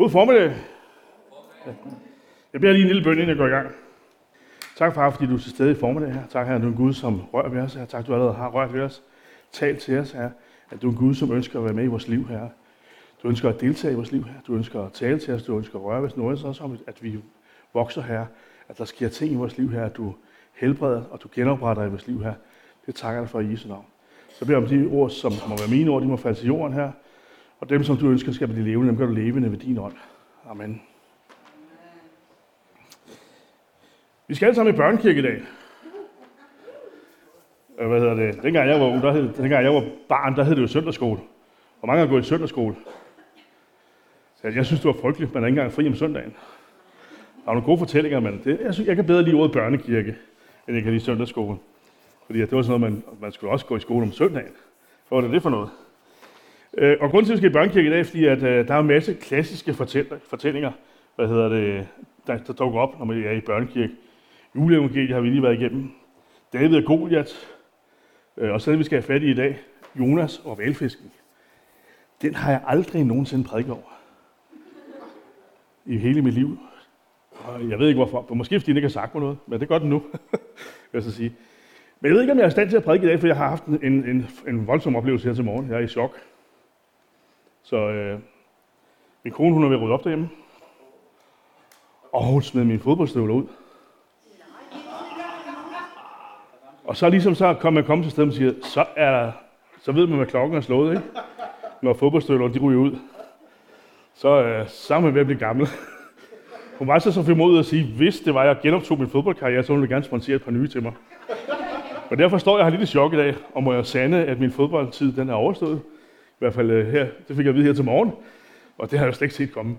God formiddag. Jeg beder lige en lille bøn, inden jeg går i gang. Tak, far, fordi du er til stede i formiddag her. Tak, her, at du er en Gud, som rører ved os her. Tak, du allerede har rørt ved os. Tal til os her. At du er en Gud, som ønsker at være med i vores liv her. Du ønsker at deltage i vores liv her. Du ønsker at tale til os. Du ønsker at røre ved os. Noget også om, at vi vokser her. At der sker ting i vores liv her. At du helbreder og du genopretter i vores liv her. Det takker jeg dig for i Jesu navn. Så beder jeg om de ord, som må være mine ord, de må falde til jorden her. Og dem, som du ønsker skal blive levende, dem kan du levende ved din ånd. Amen. Vi skal alle sammen i børnekirke i dag. Øh, hvad hedder det? Dengang jeg var, ung, der hed, dengang jeg var barn, der hed det jo søndagsskole. Hvor mange har gået i søndagsskole? Så jeg synes, det var frygteligt, man er ikke engang fri om søndagen. Der er nogle gode fortællinger, men det, jeg, synes, jeg kan bedre lide ordet børnekirke, end jeg kan lide søndagsskole. Fordi det var sådan noget, man, man skulle også gå i skole om søndagen. Hvad var det det for noget? Øh, og grunden til, at vi skal i børnekirke i dag, er, fordi at, øh, der er en masse klassiske fortællinger, hvad hedder det, der, der dukker op, når man er i børnekirke. Juleevangeliet har vi lige været igennem. David og Goliat. Øh, og så det, vi skal have fat i i dag, Jonas og valfisken. Den har jeg aldrig nogensinde prædiket over. I hele mit liv. Og jeg ved ikke hvorfor. Måske fordi den ikke har sagt mig noget, men det gør den nu, vil jeg så sige. Men jeg ved ikke, om jeg er i stand til at prædike i dag, for jeg har haft en, en, en voldsom oplevelse her til morgen. Jeg er i chok. Så øh, min kone, hun er ved at rydde op derhjemme. Og hun smed mine fodboldstøvler ud. Og så ligesom så kom jeg komme til stedet og siger, så, er der, så ved man, hvad klokken er slået, ikke? Når fodboldstøvlerne de ryger ud. Så, øh, så er man ved at blive gammel. Hun var så så formodet at sige, hvis det var, jeg genoptog min fodboldkarriere, så ville hun gerne sponsere et par nye til mig. Og derfor står jeg her lidt i chok i dag, og må jeg sande, at min fodboldtid den er overstået. I hvert fald øh, her, det fik jeg at vide her til morgen, og det har jeg jo slet ikke set komme.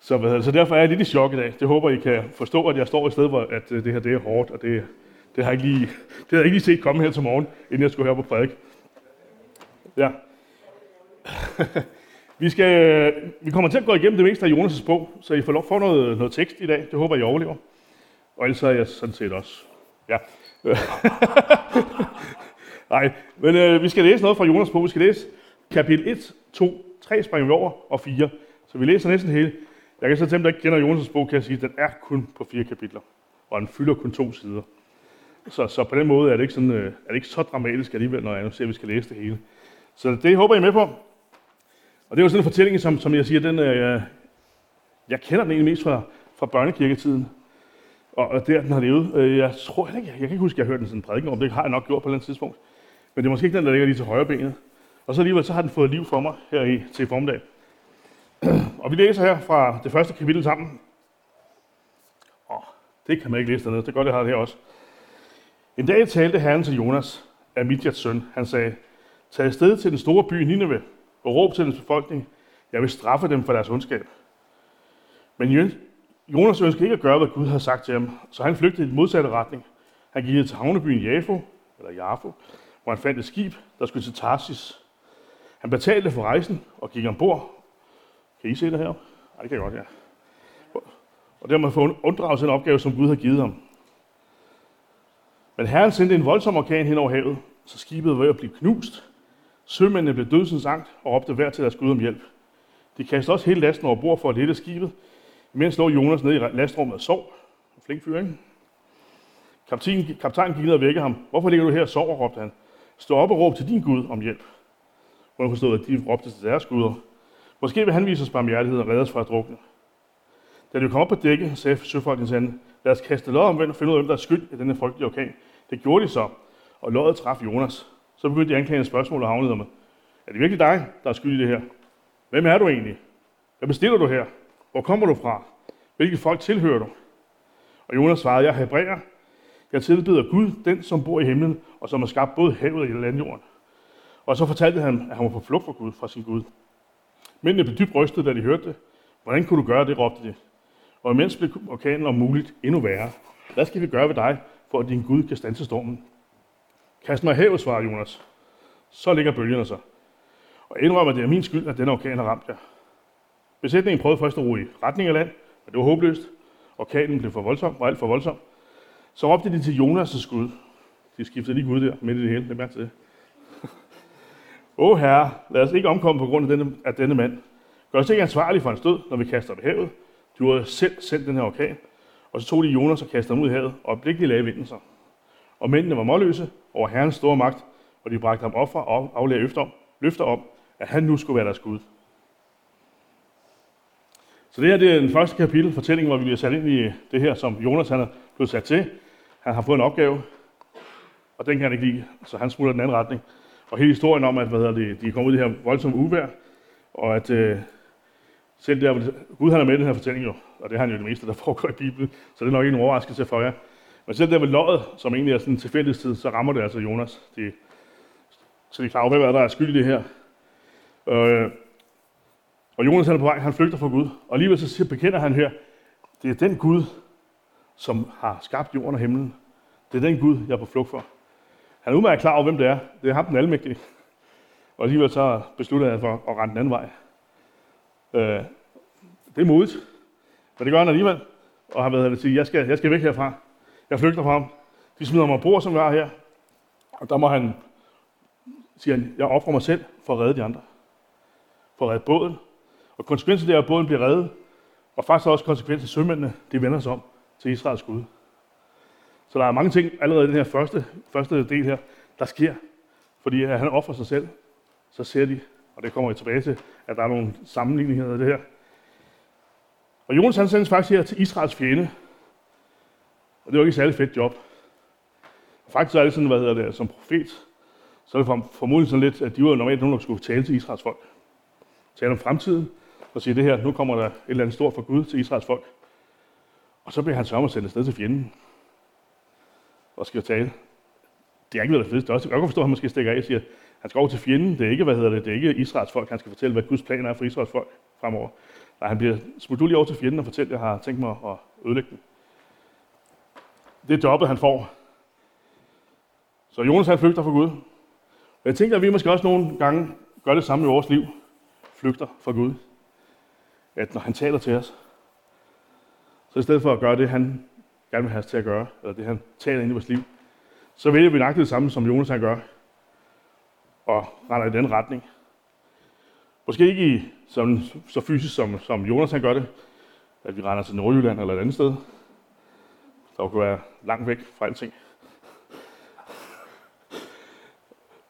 Så, hvad det, så derfor er jeg lidt i chok i dag. Det håber I kan forstå, at jeg står et sted, hvor at, øh, det her det er hårdt, og det, det, har jeg ikke lige, det har jeg ikke lige set komme her til morgen, inden jeg skulle høre på prædik. Ja. vi, skal, øh, vi kommer til at gå igennem det meste af Jonas' bog, så I får lov for noget, noget tekst i dag. Det håber jeg overlever. Og ellers er jeg sådan set også. Ja. Nej, men øh, vi skal læse noget fra Jonas' bog. Vi skal læse kapitel 1, 2, 3 springer vi over, og 4. Så vi læser næsten hele. Jeg kan så til dem, der ikke kender Jonas' bog, kan jeg sige, at den er kun på fire kapitler. Og den fylder kun to sider. Så, så på den måde er det ikke, sådan, øh, er det ikke så dramatisk alligevel, når jeg nu ser, at vi skal læse det hele. Så det håber jeg med på. Og det er jo sådan en fortælling, som, som jeg siger, den, øh, jeg kender den egentlig mest fra, fra børnekirketiden. Og, og der, den har levet. Øh, jeg tror heller ikke, jeg, jeg kan ikke huske, at jeg har hørt den sådan en prædiken om. Det har jeg nok gjort på et eller andet tidspunkt. Men det er måske ikke den, der ligger lige til højre benet. Og så alligevel, så har den fået liv for mig her i, til formiddag. og vi læser her fra det første kapitel sammen. Åh, det kan man ikke læse dernede. Det er godt, jeg har det her også. En dag talte Herren til Jonas, Amidjats søn. Han sagde, tag afsted til den store by Nineve og råb til dens befolkning. Jeg vil straffe dem for deres ondskab. Men Jonas ønskede ikke at gøre, hvad Gud havde sagt til ham, så han flygtede i den modsatte retning. Han gik til havnebyen Jafo, eller Jafo, hvor han fandt et skib, der skulle til Tarsis. Han betalte for rejsen og gik ombord. Kan I se det her? Ej, det kan jeg godt, ja. Og dermed få unddraget den opgave, som Gud har givet ham. Men Herren sendte en voldsom orkan hen over havet, så skibet var ved at blive knust. Sømændene blev dødsens angst og råbte hver til deres Gud om hjælp. De kastede også hele lasten over bord for at lette skibet, imens lå Jonas nede i lastrummet og sov. Flink fyr, ikke? Kaptajnen, kaptajnen gik ned og vækkede ham. Hvorfor ligger du her og sover, råbte han. Stå op og råb til din Gud om hjælp. Hvor forstod, at de råbte til deres guder. Måske vil han vise os barmhjertighed og redde os fra at drukne. Da de kom op på dækket, sagde søfolkene til hende, lad os kaste lod om, og finde ud af, hvem der er skyld i denne frygtelige orkan. Det gjorde de så, og loddet traf Jonas. Så begyndte de anklagende spørgsmål og havnede med. Er det virkelig dig, der er skyld i det her? Hvem er du egentlig? Hvad bestiller du her? Hvor kommer du fra? Hvilke folk tilhører du? Og Jonas svarede, jeg er hebræer. Jeg tilbeder Gud, den som bor i himlen, og som har skabt både havet og landjorden. Og så fortalte han, at han var på flugt fra Gud, fra sin Gud. Mændene blev dybt rystet, da de hørte det. Hvordan kunne du gøre det, råbte de. Og imens blev orkanen om muligt endnu værre. Hvad skal vi gøre ved dig, for at din Gud kan stanse stormen? Kast mig havet, svarede Jonas. Så ligger bølgerne så. Og indrømmer, at det er min skyld, at denne orkan har ramt jer. Besætningen prøvede først at ro i retning af land, men det var håbløst. Orkanen blev for voldsom, var alt for voldsom. Så råbte de til Jonas' Gud. De skiftede lige Gud der midt i det hele, det mærke til det. Åh herre, lad os ikke omkomme på grund af denne, af denne mand. gør os ikke ansvarlige for hans død, når vi kaster ham i havet. Du har selv sendt den her orkan. Og så tog de Jonas og kastede ham ud i havet, og øjeblikkeligt lagde vinden sig. Og mændene var målløse over herrens store magt, og de bragte ham offer og aflagde løfter om, løfter om, at han nu skulle være deres Gud. Så det her det er den første kapitel, fortællingen, hvor vi bliver sat ind i det her, som Jonas han er blevet sat til. Han har fået en opgave, og den kan han ikke lide, så han smutter den anden retning. Og hele historien om, at hvad hedder det, de kommer ud i det her voldsomme uvær, og at øh, selv der, Gud han er med i den her fortælling jo, og det er han jo det meste, der foregår i Bibelen, så det er nok ikke en overraskelse for jer. Men selv der ved løjet, som egentlig er sådan en tilfældighed, så rammer det altså Jonas. De, så de er klar over, hvad der er skyld i det her. Øh, og Jonas han er på vej, han flygter fra Gud. Og alligevel så bekender han her, det er den Gud, som har skabt jorden og himlen. Det er den Gud, jeg er på flugt for. Han er udmærket klar over, hvem det er. Det er ham den almægtige. Og alligevel så beslutter han for at rende den anden vej. Øh, det er modigt. Men det gør han alligevel. Og han ved at sige, jeg skal, jeg skal væk herfra. Jeg flygter fra ham. De smider mig bord, som jeg er her. Og der må han, siger han, jeg offrer mig selv for at redde de andre. For at redde båden. Og konsekvensen er, at båden bliver reddet. Og faktisk også konsekvensen, at sømændene, de vender sig om til Israels Gud. Så der er mange ting allerede i den her første, første del her, der sker. Fordi han offrer sig selv, så ser de, og det kommer vi tilbage til, at der er nogle sammenligninger af det her. Og Jonas han sendes faktisk her til Israels fjende. Og det var ikke et særligt fedt job. Og faktisk er det sådan, hvad hedder det, som profet, så er det formodentlig sådan lidt, at de var normalt nogen, der skulle tale til Israels folk. Tale om fremtiden, og sige det her, nu kommer der et eller andet stort for Gud til Israels folk. Og så bliver han sørget at sende afsted til fjenden. Og skal tale. Det er ikke noget, der fedt. Det er også, jeg kan godt forstå, at han måske stikker af og siger, at han skal over til fjenden. Det er ikke, hvad hedder det, det er ikke Israels folk. Han skal fortælle, hvad Guds planer er for Israels folk fremover. Nej, han bliver smuttet lige over til fjenden og fortæller, at jeg har tænkt mig at ødelægge den. Det er jobbet, han får. Så Jonas han flygter fra Gud. Og jeg tænker, at vi måske også nogle gange gør det samme i vores liv. Flygter fra Gud. At når han taler til os, så i stedet for at gøre det, han gerne vil have os til at gøre, eller det, han taler ind i vores liv, så vælger vi nøjagtigt det samme, som Jonas han gør, og render i den retning. Måske ikke i, som, så fysisk, som, som Jonas han gør det, at vi render til Nordjylland eller et andet sted, der kunne være langt væk fra alting.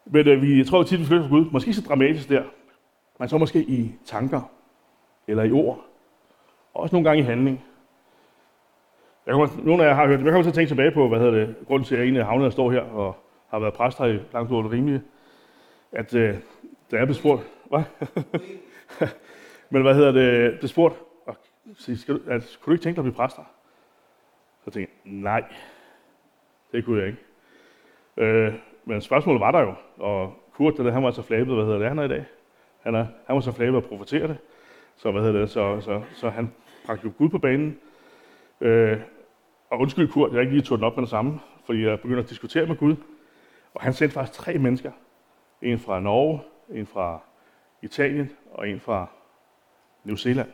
Men øh, vi jeg tror tit, vi flytter fra Gud. Måske ikke så dramatisk der, men så måske i tanker, eller i ord, og også nogle gange i handling. Jeg kommer, nogle af jer har hørt det, jeg kommer til at tænke tilbage på, hvad hedder det, grunden til, at jeg egentlig havnet og står her og har været præst her i langt over det rimelige, at øh, da jeg blev spurgt, hvad? Men hvad hedder det, blev spurgt, og, skal du, at, kunne du ikke tænke dig at blive præster? Så tænkte jeg, nej, det kunne jeg ikke. Øh, men spørgsmålet var der jo, og Kurt, det, han var så flabet, hvad hedder det, han er i dag? Han, er, han var så flabet at profetere det, så, hvad hedder det, så, så, så han bragte jo Gud på banen. Øh, og undskyld Kurt, jeg ikke lige tog den op med det samme, fordi jeg begyndte at diskutere med Gud. Og han sendte faktisk tre mennesker. En fra Norge, en fra Italien og en fra New Zealand.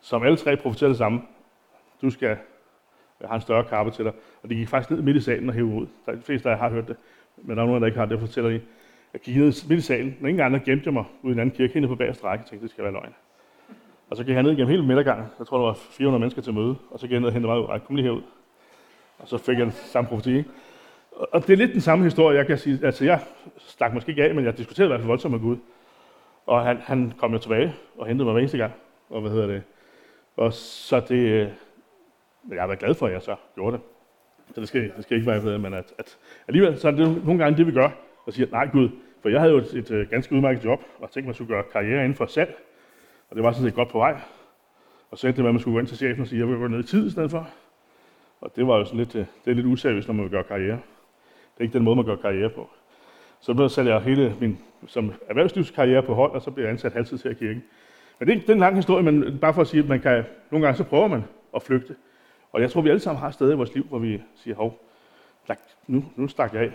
Som alle tre profeterede det samme. Du skal jeg har en større kappe til dig. Og de gik faktisk ned midt i salen og hævde ud. Der er de fleste af jer har hørt det, men der er nogen, der ikke har det, fortæller de. Jeg gik ned midt i salen, og ingen andre gemte mig ude i en anden kirke, hende på bagerste række, tænkte, det skal være løgn. Og så gik jeg ned igennem hele midtergangen. Jeg tror, der var 400 mennesker til møde. Og så gik jeg ned og hentede mig ud. Ej, kom lige herud. Og så fik jeg den samme profeti. Og det er lidt den samme historie, jeg kan sige. Altså, jeg stak måske ikke af, men jeg diskuterede i hvert fald voldsomt med Gud. Og han, han kom jo tilbage og hentede mig hver eneste gang. Og hvad hedder det? Og så det, øh, men jeg har været glad for, at jeg så gjorde det. Så det skal, det skal ikke være, men at, at alligevel så er det nogle gange det, vi gør, og siger, nej Gud, for jeg havde jo et, et, et ganske udmærket job, og tænkte, at man skulle gøre karriere inden for salg, og det var sådan set godt på vej. Og så endte det med, at man skulle gå ind til chefen og sige, at jeg vil gå ned i tid i stedet for. Og det var jo sådan lidt, øh, det er lidt useriøst, når man vil gøre karriere. Det er ikke den måde, man gør karriere på. Så blev sælger jeg hele min som erhvervslivskarriere på hold, og så blev jeg ansat halvtid til at kirke. Men det er, det er en lang historie, men bare for at sige, at man kan, nogle gange så prøver man at flygte. Og jeg tror, vi alle sammen har steder i vores liv, hvor vi siger, hov, nu, nu stak jeg af,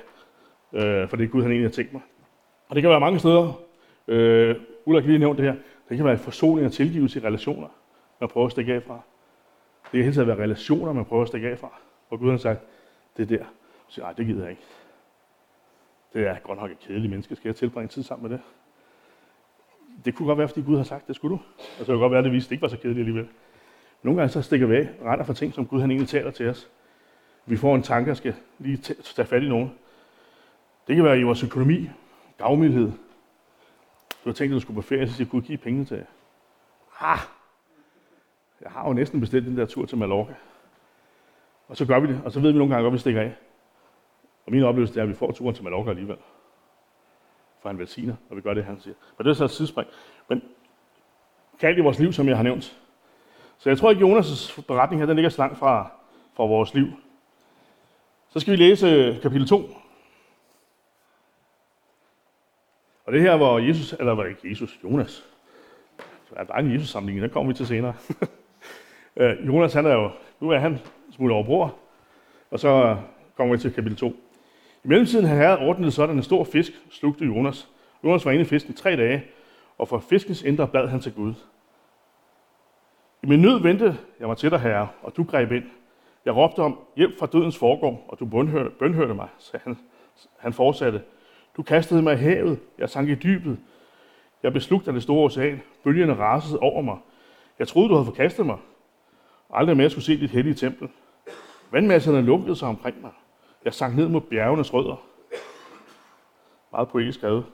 øh, for det er Gud, han egentlig har tænkt mig. Og det kan være mange steder. Øh, Ulla kan lige nævne det her. Det kan være forsoning og tilgivelse i relationer, man prøver at stikke af fra. Det kan hele tiden være relationer, man prøver at stikke af fra. Hvor Gud har sagt, det er der. Så siger, det gider jeg ikke. Det er godt nok et kedeligt menneske. Skal jeg tilbringe tid sammen med det? Det kunne godt være, fordi Gud har sagt, det skulle du. Og så kunne godt være, at det viste, at det ikke var så kedeligt alligevel. Nogle gange så stikker vi af, retter for ting, som Gud han egentlig taler til os. Vi får en tanke og skal lige tage fat i nogen. Det kan være i vores økonomi, gavmildhed. Du har tænkt, at du skulle på ferie, så siger Gud, give penge til. Ah, jeg har jo næsten bestilt den der tur til Mallorca. Og så gør vi det, og så ved vi nogle gange, hvor vi stikker af. Og min oplevelse er, at vi får turen til Mallorca alligevel. For han velsigner, og vi gør det, han siger. Men det er så et sidespring. Men kan i vores liv, som jeg har nævnt. Så jeg tror ikke, Jonas' beretning her, den ligger så langt fra, fra vores liv. Så skal vi læse øh, kapitel 2. Og det her, hvor Jesus, eller var ikke Jesus, Jonas. Der er en Jesus-samling, den kommer vi til senere. Øh, Jonas, han er jo, nu er han smut overbror, og så øh, kommer vi til kapitel 2. I mellemtiden havde herret ordnet sådan en stor fisk, slugte Jonas. Jonas var inde i fisken tre dage, og for fiskens indre bad han til Gud. I min nød ventede jeg mig til dig, herre, og du greb ind. Jeg råbte om hjælp fra dødens forgård, og du bønhørte, bønhørte mig, sagde han. Han fortsatte. Du kastede mig i havet, jeg sank i dybet. Jeg beslugte det store ocean, bølgerne rasede over mig. Jeg troede, du havde forkastet mig. Aldrig mere skulle se dit hellige tempel. Vandmasserne lukkede sig omkring mig. Jeg sank ned mod bjergenes rødder. Meget poetisk skrevet.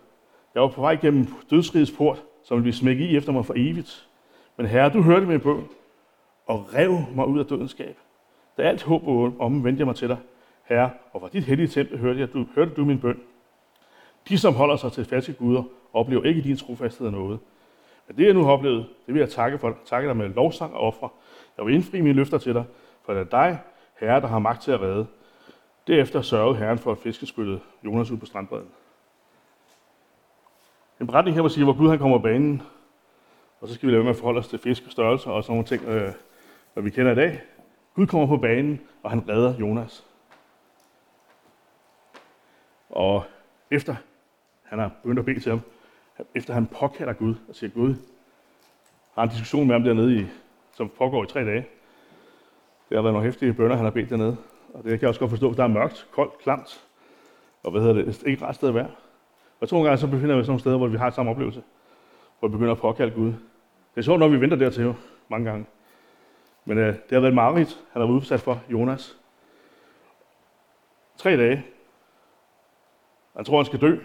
Jeg var på vej gennem dødsrigets port, som ville blive smækket i efter mig for evigt. Men herre, du hørte min bøn og rev mig ud af dødens skab. Da alt håb omvendte jeg mig til dig, herre, og fra dit hellige tempel hørte, jeg, du, hørte du min bøn. De, som holder sig til faste guder, oplever ikke din trofasthed af noget. Men det, jeg nu har oplevet, det vil jeg takke, for, takke dig med lovsang og ofre. Jeg vil indfri mine løfter til dig, for det er dig, Herre, der har magt til at redde. Derefter sørgede Herren for at fiskespytte Jonas ud på strandbredden. En beretning her, hvor siger, hvor Gud han kommer på banen, og så skal vi lade med at forholde os til fiskestørrelser og sådan nogle ting, øh, hvad vi kender i dag. Gud kommer på banen, og han redder Jonas. Og efter han har begyndt at bede til ham, efter han påkalder Gud og siger, Gud, har en diskussion med ham dernede, i, som pågår i tre dage. Det har været nogle hæftige bønder, han har bedt dernede. Og det kan jeg også godt forstå, at der er mørkt, koldt, klamt. Og hvad hedder det? Ikke ret sted at være. Og to gange så befinder vi os nogle steder, hvor vi har samme oplevelse. Hvor vi begynder at påkalde Gud. Det er sjovt, når vi venter dertil jo, mange gange. Men øh, det har været mareridt, han har været udsat for, Jonas. Tre dage. Han tror, han skal dø.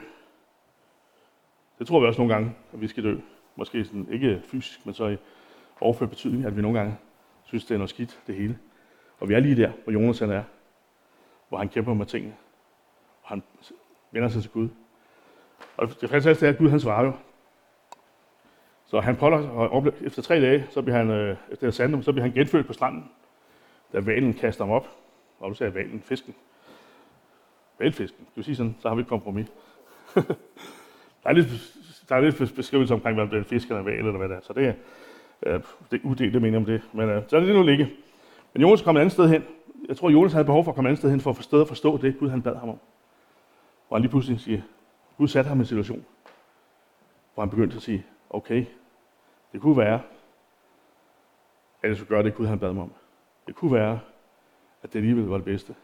Det tror vi også nogle gange, at vi skal dø. Måske sådan, ikke fysisk, men så i overført betydning, at vi nogle gange synes, det er noget skidt, det hele. Og vi er lige der, hvor Jonas han er, hvor han kæmper med tingene. Og han vender sig til Gud. Og det fantastiske er, at Gud han svarer jo. Så han prøver, og efter tre dage, så bliver han, øh, efter sandum, så bliver han genfødt på stranden, da valen kaster ham op. Og du sagde valen, fisken. Valfisken. Du sige sådan, så har vi et kompromis. der, er lidt, der er lidt beskrivelse omkring, hvad det er fisk eller val, eller hvad det er. Så det er, øh, det er uddelt, det mener om det. Men øh, så er det nu ligge. Men Jonas kom et andet sted hen. Jeg tror, Jonas havde behov for at komme et andet sted hen, for at forstå, at forstå det, Gud han bad ham om. Og han lige pludselig siger, Gud satte ham i en situation, hvor han begyndte at sige, okay, det kunne være, at jeg skulle gøre det, Gud han bad mig om. Det kunne være, at det alligevel var det bedste.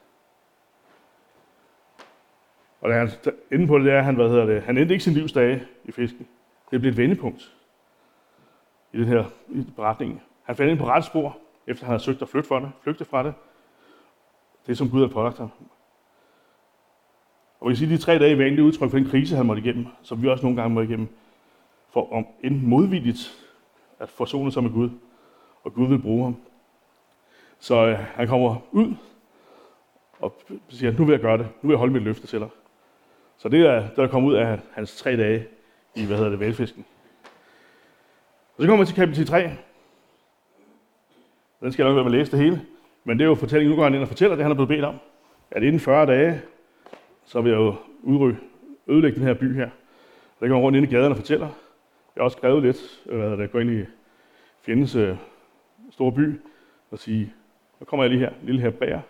Og da han på det, der, han, hvad hedder det, han endte ikke sin livsdage i fisken. Det blev et vendepunkt i den her i beretning. Han faldt ind på ret spor, efter han havde søgt at flytte fra det, flygte fra det. Det, som Gud havde pålagt ham. Og vi kan sige, at de tre dage var egentlig udtryk for den krise, han måtte igennem, som vi også nogle gange må igennem, for om enten modvilligt at forsone sig med Gud, og Gud vil bruge ham. Så øh, han kommer ud og siger, nu vil jeg gøre det. Nu vil jeg holde mit løfte til dig. Så det er, der kom ud af hans tre dage i, hvad hedder det, valfisken. Og så kommer man til kapitel 3. Den skal jeg nok være med at læse det hele. Men det er jo fortællingen, nu går han ind og fortæller det, han er blevet bedt om. At inden 40 dage, så vil jeg jo udryge, ødelægge den her by her. Og der går rundt ind i gaderne og fortæller. Jeg har også skrevet lidt, øh, hvad der går ind i fjendens øh, store by og sige, nu kommer jeg lige her, lille her bærer,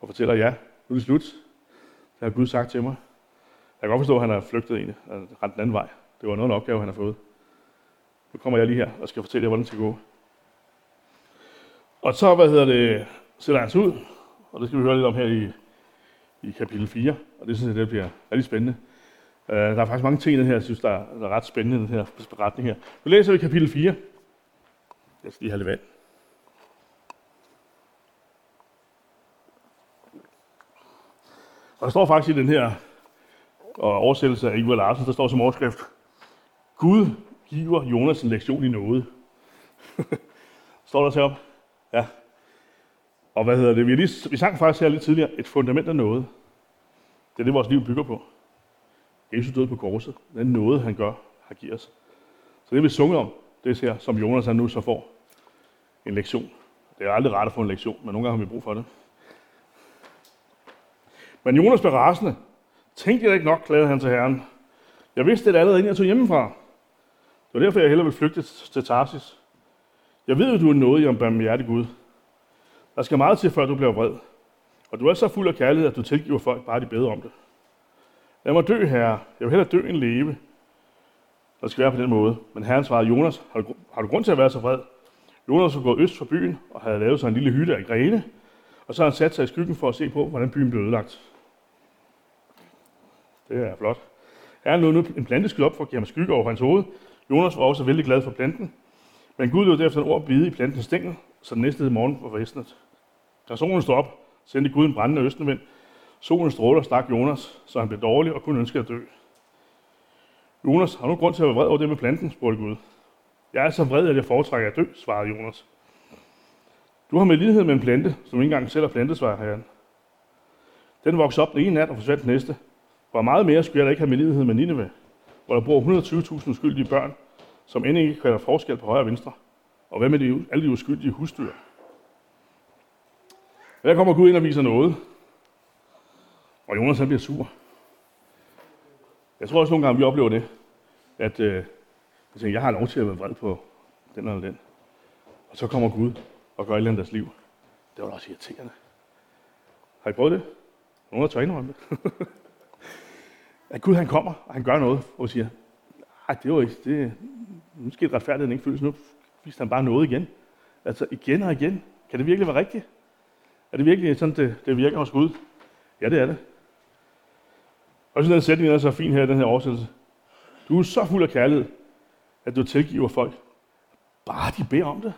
og fortæller, ja, nu er det slut. Det har Gud sagt til mig. Jeg kan godt forstå, at han har flygtet egentlig, og rent den anden vej. Det var noget en opgave, han har fået. Nu kommer jeg lige her og skal fortælle jer, hvordan det skal gå. Og så, hvad hedder det, sætter han sig ud, og det skal vi høre lidt om her i, i kapitel 4, og det synes jeg, det bliver rigtig spændende. Uh, der er faktisk mange ting i den her, jeg synes, der er, der er ret spændende i den her beretning her. Nu læser vi kapitel 4. Jeg skal lige have lidt vand. Og der står faktisk i den her oversættelse af Ivar Larsen, der står som overskrift, Gud giver Jonas en lektion i noget. står der så op? Ja. Og hvad hedder det? Vi, lige, vi sang faktisk her lidt tidligere, et fundament af noget. Det er det, vores liv bygger på. Jesus døde på korset. Den noget, han gør, har givet os. Så det vi sunget om, det er som Jonas han nu så får en lektion. Det er aldrig rart at få en lektion, men nogle gange har vi brug for det. Men Jonas blev rasende. Tænkte jeg ikke nok, klagede han til Herren. Jeg vidste det allerede, inden jeg tog hjemmefra. Det var derfor, jeg hellere ville flygte til Tarsis. Jeg ved, at du er noget i om barmhjertig Gud. Der skal meget til, før du bliver vred. Og du er så fuld af kærlighed, at du tilgiver folk, bare de beder om det. Lad mig dø, herre. Jeg vil hellere dø end leve. Der skal være på den måde. Men herren svarede, Jonas, har du, har du grund til at være så vred? Jonas var gået øst for byen og havde lavet sig en lille hytte af grene, og så har han sat sig i skyggen for at se på, hvordan byen blev ødelagt. Det er flot. Herren lod nu en plante skyde op for at give ham skygge over hans hoved. Jonas var også vældig glad for planten, men Gud lod derefter en ord bide i plantens stængel, så den næste morgen var væsnet. Da solen stod op, sendte Gud en brændende østenvind. Solen stråler stak Jonas, så han blev dårlig og kunne ønske at dø. Jonas, har du grund til at være vred over det med planten, spurgte Gud. Jeg er så vred, at jeg foretrækker at dø, svarede Jonas. Du har med lighed med en plante, som ikke engang selv har plantet, svarede herren. Den voksede op den ene nat og forsvandt den næste. Hvor meget mere skulle jeg da ikke have med med Nineve, hvor der bor 120.000 uskyldige børn, som end ikke kan forskel på højre og venstre. Og hvad med de, alle de uskyldige husdyr? Der kommer Gud ind og viser noget. Og Jonas han bliver sur. Jeg tror også nogle gange, vi oplever det, at øh, jeg, tænker, jeg har lov til at være vred på den eller den. Og så kommer Gud og gør et eller andet deres liv. Det var da også irriterende. Har I prøvet det? Nogen har tør indrømme det. at Gud han kommer, og han gør noget, og siger, nej, det var ikke, det, nu skete retfærdigheden ikke føles, nu viste han bare noget igen. Altså igen og igen. Kan det virkelig være rigtigt? Er det virkelig sådan, det, det virker hos Gud? Ja, det er det. Og så den sætning er så fin her i den her oversættelse. Du er så fuld af kærlighed, at du tilgiver folk. Bare de beder om det.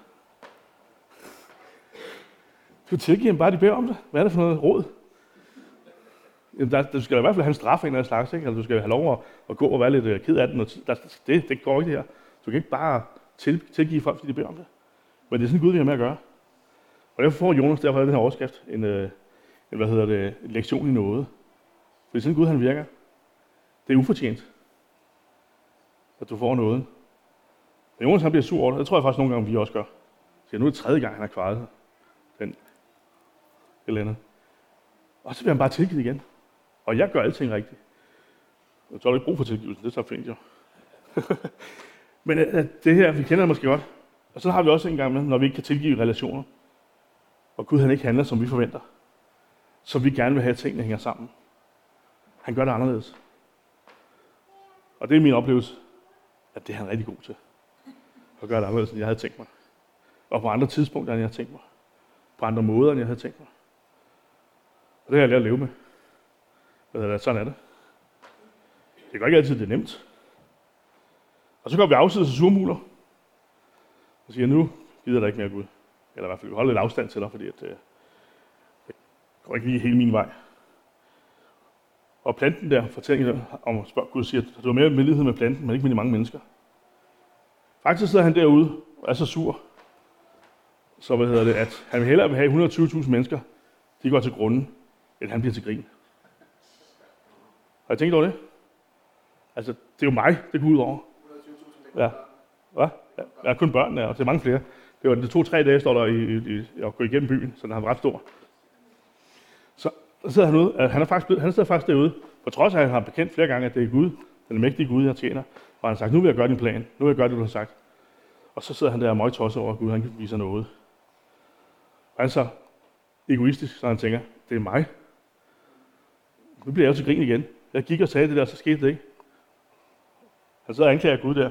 Du tilgiver dem bare, de beder om det. Hvad er det for noget råd? Jamen, der, du skal i hvert fald have en straf af en eller anden slags, ikke? Eller du skal have lov at, at gå og være lidt øh, ked af den. Og der, det, det går ikke det her. Du kan ikke bare til, tilgive folk, fordi de beder om det. Men det er sådan Gud, vi har med at gøre. Og derfor får Jonas derfor den her overskrift, en, øh, en, hvad hedder det, en lektion i noget. Fordi sådan Gud han virker. Det er ufortjent, at du får noget. Og Jonas han bliver sur over det. Det tror jeg faktisk nogle gange, vi også gør. Så nu er det tredje gang, han har kvaret den eller andet. Og så bliver han bare tilgivet igen. Og jeg gør alting rigtigt. Jeg tror ikke brug for tilgivelsen, det er så fint jo. Men at det her, vi kender det måske godt. Og så har vi også en gang med, når vi ikke kan tilgive relationer. Og Gud han ikke handler, som vi forventer. Så vi gerne vil have, at tingene hænger sammen. Han gør det anderledes. Og det er min oplevelse, at det er han rigtig god til. At gøre det anderledes, end jeg havde tænkt mig. Og på andre tidspunkter, end jeg havde tænkt mig. På andre måder, end jeg havde tænkt mig. Og det har jeg lært at leve med. Hvad sådan er det. Det går ikke altid, det er nemt. Og så går vi afsides og surmuler. Og siger, nu gider der ikke mere Gud. Eller i hvert fald, vi holder lidt afstand til dig, fordi at, øh, det går ikke lige hele min vej. Og planten der, fortæller om spørg, Gud siger, at du er mere medlighed med planten, men ikke med de mange mennesker. Faktisk sidder han derude og er så sur, så hvad hedder det, at han vil hellere vil have 120.000 mennesker, de går til grunden, end han bliver til grin. Har I tænkt over det? Altså, det er jo mig, det går ud over. Ja. Hvad? Ja, kun børnene, og det er mange flere. Det var det to-tre dage, står der i, i, i, at gå igennem byen, så den har været ret stor. Så der sidder han ude. Altså, han, er faktisk, han sidder faktisk derude, på trods af, at han har bekendt flere gange, at det er Gud, den mægtige Gud, jeg tjener. Og han har sagt, nu vil jeg gøre din plan. Nu vil jeg gøre det, du har sagt. Og så sidder han der og møgtosset over, at Gud han viser noget. Og han er så egoistisk, så han tænker, det er mig. Nu bliver jeg jo til grin igen. Jeg gik og sagde det der, så skete det ikke. Han sidder og anklager Gud der.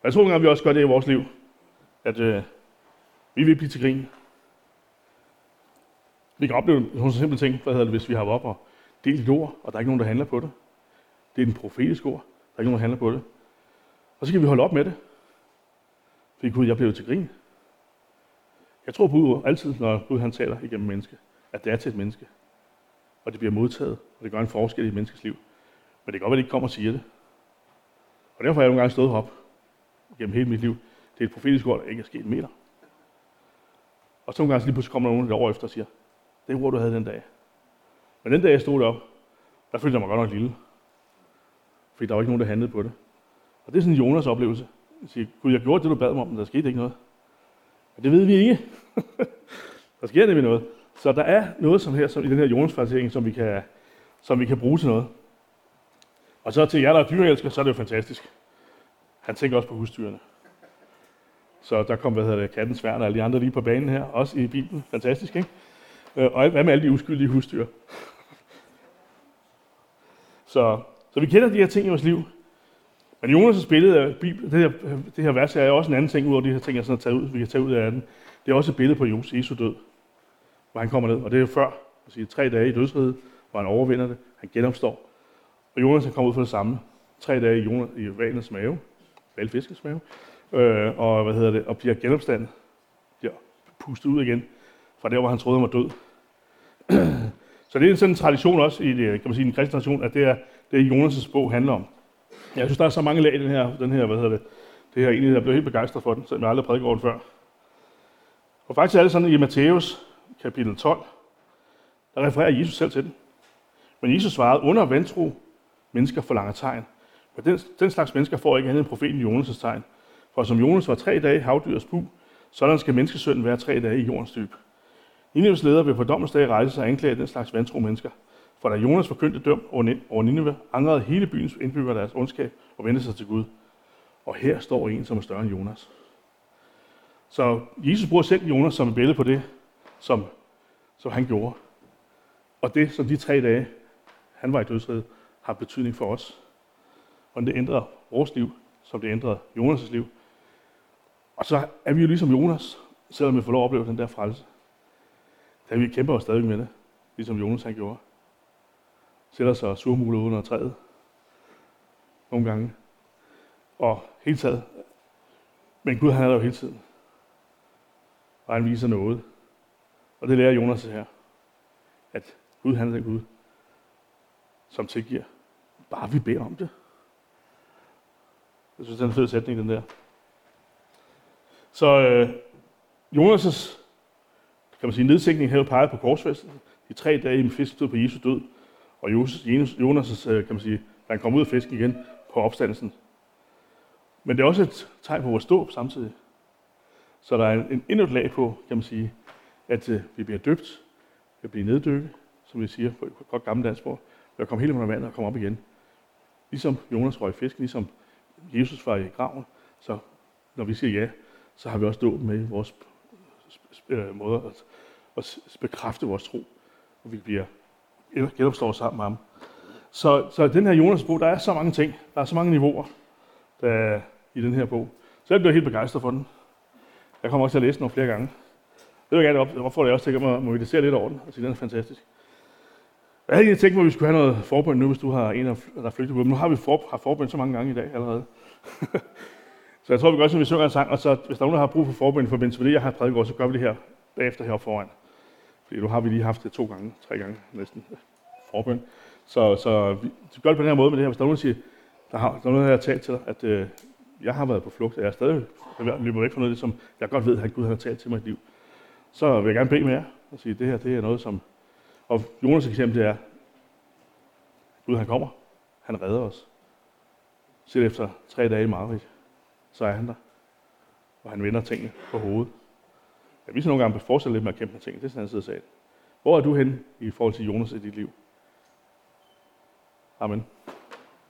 Og jeg tror, at vi også gør det i vores liv, at øh, vi vil blive til grin. Vi kan opleve nogle så simple ting, hvad hedder det, hvis vi har op og delt et ord, og der er ikke nogen, der handler på det. Det er den profetiske ord. Der er ikke nogen, der handler på det. Og så kan vi holde op med det. Fordi Gud, jeg blev til grin. Jeg tror på altid, når Gud han taler igennem menneske, at det er til et menneske. Og det bliver modtaget, og det gør en forskel i et menneskes liv. Men det kan godt være, at de ikke kommer og siger det. Og derfor har jeg nogle gange stået op gennem hele mit liv. Det er et profetisk ord, der ikke er sket en meter. Og så nogle gange så lige pludselig kommer der nogen et over efter og siger, det er ord, du havde den dag. Men den dag, jeg stod op, der følte jeg mig godt nok lille. Fordi der var ikke nogen, der handlede på det. Og det er sådan Jonas oplevelse. Jeg siger, Gud, jeg gjorde det, du bad mig om, men der skete ikke noget. Og det ved vi ikke. der sker nemlig noget. Så der er noget som her, som i den her Jonas som vi kan, som vi kan bruge til noget. Og så til jer, der er dyreelsker, så er det jo fantastisk. Han tænker også på husdyrene. Så der kom, hvad hedder det, katten sværn og alle de andre lige på banen her, også i Bibelen. Fantastisk, ikke? Øh, og hvad med alle de uskyldige husdyr? Så, så vi kender de her ting i vores liv. Men Jonas' billede af øh, Bibelen, det her, det her vers er også en anden ting, ud over de her ting, jeg sådan har taget ud, vi kan tage ud af den. Det er også et billede på Jesu død, hvor han kommer ned. Og det er jo før, sige, tre dage i dødsriget, hvor han overvinder det. Han genopstår. Og Jonas han kommer ud for det samme. Tre dage i, Jonas, i valens mave, valfiskens mave, øh, og, hvad hedder det, og bliver genopstandet. Bliver pustet ud igen fra der, hvor han troede, han var død. Så det er sådan en tradition også i det, kan man sige, en kristen tradition, at det er det, Jonas' bog handler om. Jeg synes, der er så mange lag i den her, den her hvad hedder det, det her egentlig, jeg blev helt begejstret for den, selvom jeg aldrig prædikede over den før. Og faktisk er det sådan, i Matthæus kapitel 12, der refererer Jesus selv til den. Men Jesus svarede, under vantro mennesker forlanger tegn. Men den, den slags mennesker får ikke andet end profeten Jonas' tegn. For som Jonas var tre dage i havdyrets bu, sådan skal menneskesønnen være tre dage i jordens dyb. Nineves leder vil på dommens dag rejse sig og anklage den slags vantro mennesker. For da Jonas forkyndte døm over Nineve, angrede hele byens indbyggere deres ondskab og vendte sig til Gud. Og her står en, som er større end Jonas. Så Jesus bruger selv Jonas som et billede på det, som, som han gjorde. Og det, som de tre dage, han var i dødsredet, har betydning for os. Og det ændrer vores liv, som det ændrede Jonas' liv. Og så er vi jo ligesom Jonas, selvom vi får lov at opleve den der frelse. Da vi kæmper os stadig med det, ligesom Jonas han gjorde. Sætter sig surmuler under træet. Nogle gange. Og hele taget. Men Gud han er der jo hele tiden. Og han viser noget. Og det lærer Jonas her. At Gud han er Gud, som tilgiver. Bare vi beder om det. Jeg synes, det er en fed sætning, den der. Så øh, Jonas' kan man sige, nedsænkning havde peget på korsfæstelsen. De tre dage i fisk stod på Jesu død. Og Jonas' Jonas, kan man sige, da han kom ud af fisken igen på opstandelsen. Men det er også et tegn på vores dåb samtidig. Så der er en, endnu et lag på, kan man sige, at øh, vi bliver døbt, vi bliver neddykket, som vi siger på et godt gammeldansk sprog. Vi kommer helt under vandet og kommer op igen. Ligesom Jonas røg fisk, ligesom Jesus var i graven, så når vi siger ja, så har vi også dåb med vores øh, måde at, at bekræfte vores tro, og vi bliver genopstår sammen med ham. Så, så den her Jonas bog, der er så mange ting, der er så mange niveauer der er i den her bog. Så jeg bliver helt begejstret for den. Jeg kommer også til at læse den nogle flere gange. Det vil jeg gerne op, det også til at mobilisere lidt over den, og sige, den er fantastisk. Jeg havde egentlig tænkt mig, at vi skulle have noget forbund nu, hvis du har en, der er flygtet på. Men nu har vi for, har forbund så mange gange i dag allerede. så jeg tror, vi gør, at vi synger en sang, og så hvis der er nogen, der har brug for forbund i forbindelse med det, jeg har prædiket så gør vi det her bagefter heroppe foran. Fordi nu har vi lige haft det to gange, tre gange næsten, øh, forbøn. Så, så vi gør det på den her måde med det her. Hvis der er nogen, der siger, der, har, der er noget, jeg har talt til dig, at øh, jeg har været på flugt, og jeg er stadig løbet væk fra noget af det, som jeg godt ved, at Gud har talt til mig i liv. Så vil jeg gerne bede med jer og sige, at det her det er noget, som... Og Jonas' eksempel det er, Gud han kommer, han redder os. Selv efter tre dage i mareridt, så er han der. Og han vender tingene på hovedet. Jeg vil nogle gange fortsætte lidt med at kæmpe med tingene. Det er sådan en side af Hvor er du hen i forhold til Jonas i dit liv? Amen.